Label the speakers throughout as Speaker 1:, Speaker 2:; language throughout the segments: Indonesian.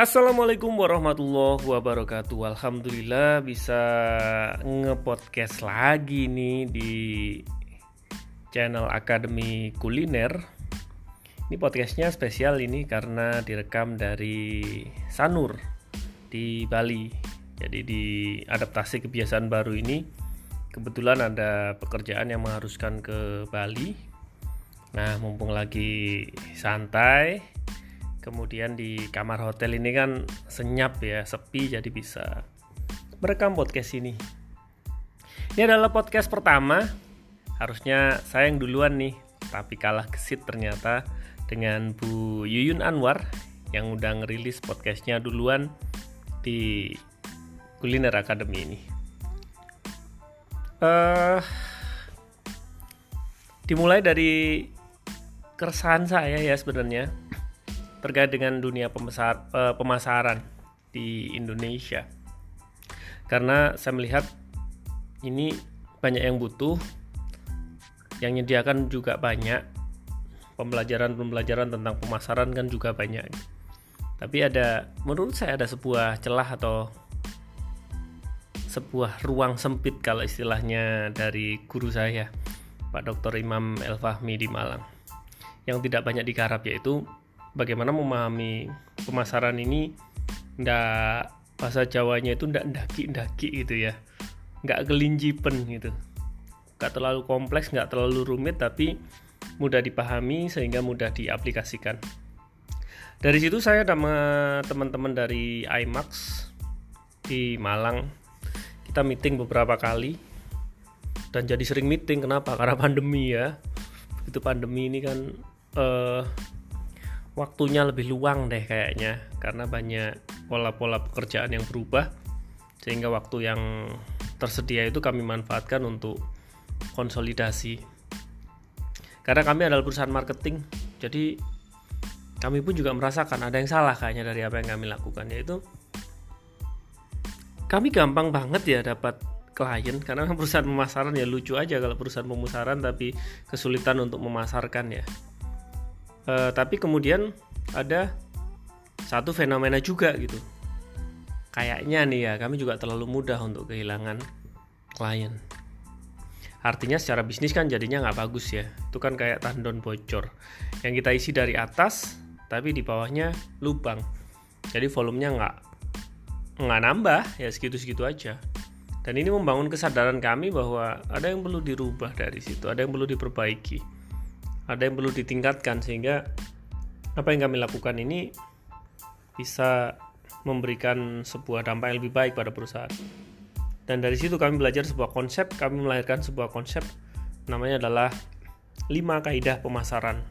Speaker 1: Assalamualaikum warahmatullahi wabarakatuh. Alhamdulillah bisa ngepodcast lagi nih di channel Akademi Kuliner. Ini podcastnya spesial ini karena direkam dari Sanur di Bali. Jadi di adaptasi kebiasaan baru ini Kebetulan ada pekerjaan yang mengharuskan ke Bali. Nah mumpung lagi santai kemudian di kamar hotel ini kan senyap ya sepi jadi bisa merekam podcast ini. Ini adalah podcast pertama. Harusnya saya yang duluan nih tapi kalah kesit ternyata dengan Bu Yuyun Anwar yang udah ngerilis podcastnya duluan di Kuliner Academy ini. Uh, dimulai dari keresahan saya ya sebenarnya terkait dengan dunia pemesar, uh, pemasaran di Indonesia. Karena saya melihat ini banyak yang butuh, yang menyediakan juga banyak, pembelajaran-pembelajaran tentang pemasaran kan juga banyak. Tapi ada, menurut saya ada sebuah celah atau sebuah ruang sempit kalau istilahnya dari guru saya, Pak Dr. Imam El Fahmi di Malang, yang tidak banyak digarap yaitu bagaimana memahami pemasaran ini ndak bahasa Jawanya itu ndak ndaki-ndaki gitu ya. Nggak kelinjipen gitu. Nggak terlalu kompleks nggak terlalu rumit tapi mudah dipahami sehingga mudah diaplikasikan. Dari situ saya sama teman-teman dari IMAX di Malang. Kita meeting beberapa kali dan jadi sering meeting. Kenapa? Karena pandemi ya. Itu pandemi ini kan uh, waktunya lebih luang deh kayaknya karena banyak pola-pola pekerjaan yang berubah sehingga waktu yang tersedia itu kami manfaatkan untuk konsolidasi. Karena kami adalah perusahaan marketing jadi kami pun juga merasakan ada yang salah kayaknya dari apa yang kami lakukan yaitu kami gampang banget ya dapat klien karena perusahaan pemasaran ya lucu aja kalau perusahaan pemasaran tapi kesulitan untuk memasarkan ya uh, tapi kemudian ada satu fenomena juga gitu. Kayaknya nih ya kami juga terlalu mudah untuk kehilangan klien. Artinya secara bisnis kan jadinya nggak bagus ya. Itu kan kayak tandon bocor. Yang kita isi dari atas tapi di bawahnya lubang. Jadi volumenya nggak nggak nambah ya segitu-segitu aja. Dan ini membangun kesadaran kami bahwa ada yang perlu dirubah dari situ ada yang perlu diperbaiki ada yang perlu ditingkatkan sehingga apa yang kami lakukan ini bisa memberikan sebuah dampak yang lebih baik pada perusahaan. Dan dari situ kami belajar sebuah konsep, kami melahirkan sebuah konsep namanya adalah 5 kaidah pemasaran.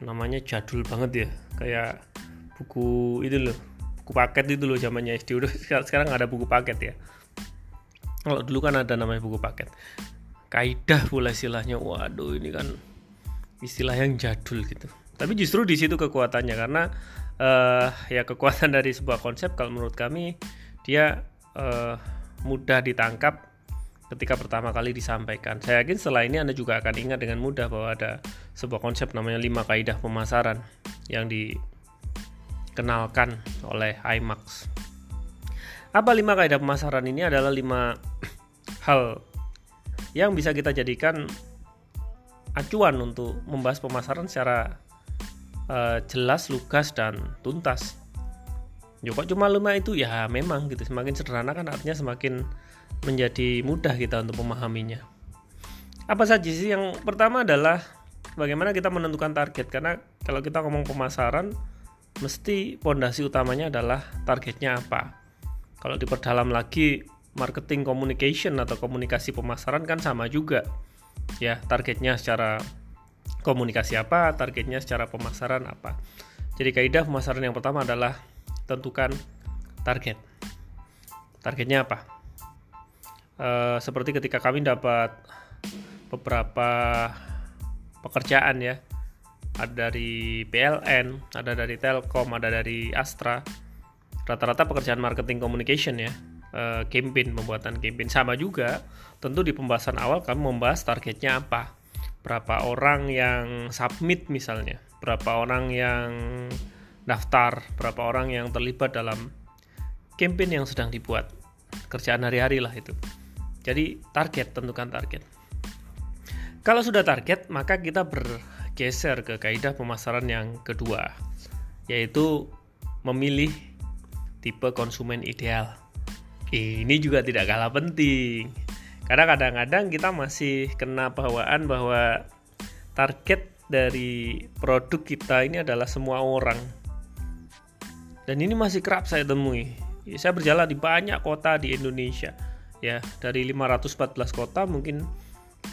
Speaker 1: Namanya jadul banget ya, kayak buku itu loh, buku paket itu loh zamannya SD udah sekarang ada buku paket ya. Kalau dulu kan ada namanya buku paket. Kaidah pula istilahnya. Waduh, ini kan istilah yang jadul gitu. Tapi justru di situ kekuatannya karena uh, ya kekuatan dari sebuah konsep kalau menurut kami dia uh, mudah ditangkap ketika pertama kali disampaikan. Saya yakin setelah ini Anda juga akan ingat dengan mudah bahwa ada sebuah konsep namanya 5 kaidah pemasaran yang dikenalkan oleh IMAX. Apa 5 kaidah pemasaran ini adalah 5 hal yang bisa kita jadikan acuan untuk membahas pemasaran secara uh, jelas, lugas dan tuntas. Ya kok cuma lima itu ya memang gitu semakin sederhana kan artinya semakin menjadi mudah kita untuk memahaminya. Apa saja sih yang pertama adalah bagaimana kita menentukan target karena kalau kita ngomong pemasaran mesti pondasi utamanya adalah targetnya apa. Kalau diperdalam lagi marketing communication atau komunikasi pemasaran kan sama juga ya targetnya secara komunikasi apa, targetnya secara pemasaran apa. Jadi kaidah pemasaran yang pertama adalah tentukan target. Targetnya apa? E, seperti ketika kami dapat beberapa pekerjaan ya, ada dari PLN, ada dari Telkom, ada dari Astra. Rata-rata pekerjaan marketing communication ya, uh, campaign pembuatan campaign. Sama juga tentu di pembahasan awal kami membahas targetnya apa. Berapa orang yang submit misalnya berapa orang yang daftar berapa orang yang terlibat dalam campaign yang sedang dibuat. Kerjaan hari-hari lah itu. Jadi target tentukan target. Kalau sudah target maka kita bergeser ke kaidah pemasaran yang kedua yaitu memilih tipe konsumen ideal ini juga tidak kalah penting karena kadang-kadang kita masih kena bawaan bahwa target dari produk kita ini adalah semua orang dan ini masih kerap saya temui. Saya berjalan di banyak kota di Indonesia. Ya, dari 514 kota mungkin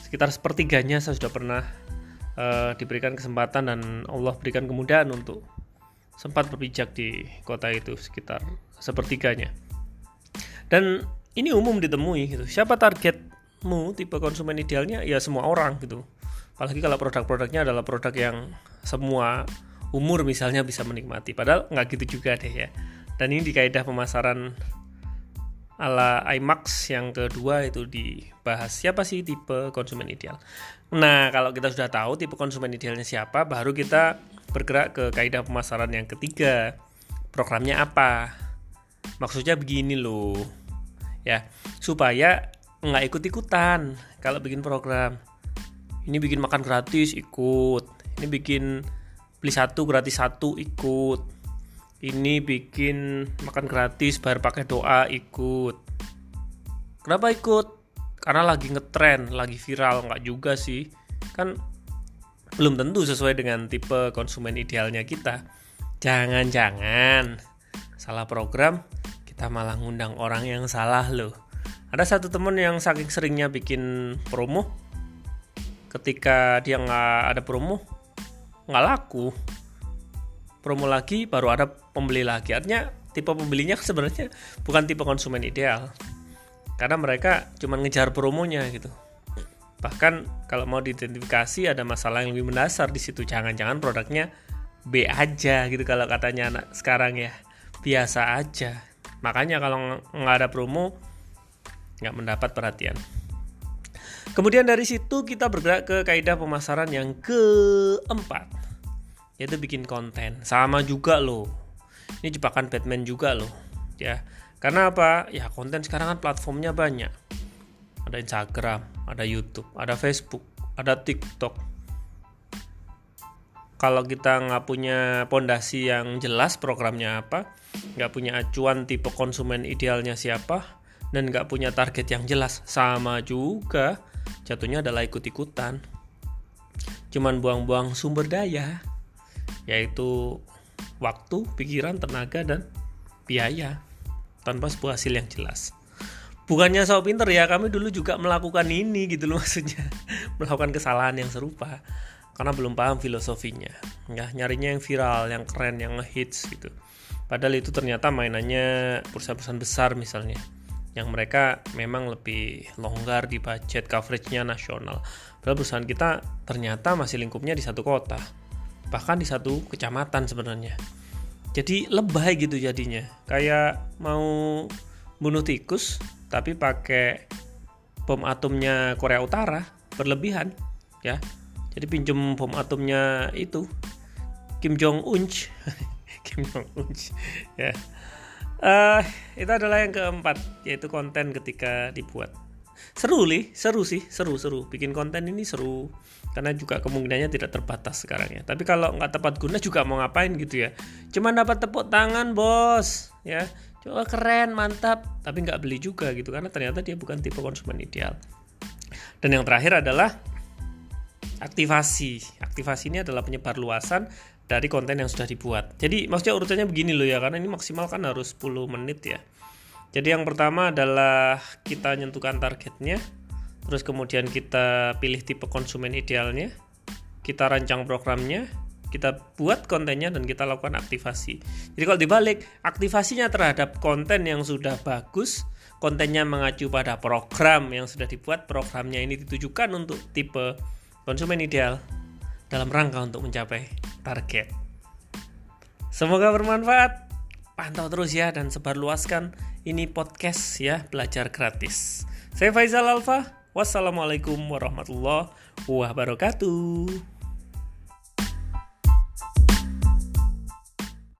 Speaker 1: sekitar sepertiganya saya sudah pernah uh, diberikan kesempatan dan Allah berikan kemudahan untuk sempat berpijak di kota itu sekitar sepertiganya. Dan ini umum ditemui gitu. Siapa targetmu tipe konsumen idealnya? Ya semua orang gitu. Apalagi kalau produk-produknya adalah produk yang semua umur misalnya bisa menikmati. Padahal nggak gitu juga deh ya. Dan ini di kaidah pemasaran ala IMAX yang kedua itu dibahas. Siapa sih tipe konsumen ideal? Nah kalau kita sudah tahu tipe konsumen idealnya siapa baru kita bergerak ke kaidah pemasaran yang ketiga. Programnya apa? Maksudnya begini loh ya supaya nggak ikut-ikutan kalau bikin program. Ini bikin makan gratis ikut. Ini bikin beli satu gratis satu ikut. Ini bikin makan gratis bayar pakai doa ikut. Kenapa ikut? Karena lagi ngetren lagi viral nggak juga sih. Kan belum tentu sesuai dengan tipe konsumen idealnya kita. Jangan-jangan salah program kita malah ngundang orang yang salah loh ada satu temen yang saking seringnya bikin promo. Ketika dia nggak ada promo nggak laku. Promo lagi baru ada pembeli lagi. Artinya tipe pembelinya sebenarnya bukan tipe konsumen ideal. Karena mereka cuma ngejar promonya gitu. Bahkan kalau mau diidentifikasi ada masalah yang lebih mendasar di situ. Jangan-jangan produknya B aja gitu kalau katanya anak sekarang ya. Biasa aja makanya kalau nggak ada promo nggak mendapat perhatian. Kemudian dari situ kita bergerak ke kaidah pemasaran yang keempat yaitu bikin konten. Sama juga loh. Ini jebakan Batman juga loh ya. Karena apa? Ya konten sekarang kan platformnya banyak. Ada Instagram ada YouTube ada Facebook ada TikTok kalau kita nggak punya pondasi yang jelas programnya apa nggak punya acuan tipe konsumen idealnya siapa dan nggak punya target yang jelas sama juga jatuhnya adalah ikut-ikutan cuman buang-buang sumber daya yaitu waktu, pikiran, tenaga, dan biaya tanpa sebuah hasil yang jelas. Bukannya so pinter ya, kami dulu juga melakukan ini gitu loh maksudnya. melakukan kesalahan yang serupa karena belum paham filosofinya. Ya, nyarinya yang viral, yang keren, yang ngehits gitu. Padahal itu ternyata mainannya perusahaan-perusahaan besar misalnya yang mereka memang lebih longgar di budget coveragenya nasional. Padahal perusahaan kita ternyata masih lingkupnya di satu kota bahkan di satu kecamatan sebenarnya jadi lebay gitu jadinya kayak mau bunuh tikus tapi pakai bom atomnya Korea Utara berlebihan ya jadi pinjem bom atomnya itu. Kim Jong Un Kim Jong Un ya. Uh, itu adalah yang keempat yaitu konten ketika dibuat. Seru li. Seru sih seru seru. Bikin konten ini seru. Karena juga kemungkinannya tidak terbatas sekarang ya. Tapi kalau nggak tepat guna juga mau ngapain gitu ya. Cuman dapat tepuk tangan bos. Ya. Coba keren mantap. Tapi nggak beli juga gitu. Karena ternyata dia bukan tipe konsumen ideal. Dan yang terakhir adalah aktivasi. Aktivasi ini adalah penyebar luasan dari konten yang sudah dibuat. Jadi maksudnya urutannya begini loh ya karena ini maksimal kan harus 10 menit ya. Jadi yang pertama adalah kita menentukan targetnya, terus kemudian kita pilih tipe konsumen idealnya, kita rancang programnya, kita buat kontennya dan kita lakukan aktivasi. Jadi kalau dibalik, aktivasinya terhadap konten yang sudah bagus, kontennya mengacu pada program yang sudah dibuat, programnya ini ditujukan untuk tipe konsumen ideal dalam rangka untuk mencapai target. Semoga bermanfaat. Pantau terus ya dan sebarluaskan ini podcast ya, belajar gratis. Saya Faizal Alfa. Wassalamualaikum warahmatullahi wabarakatuh.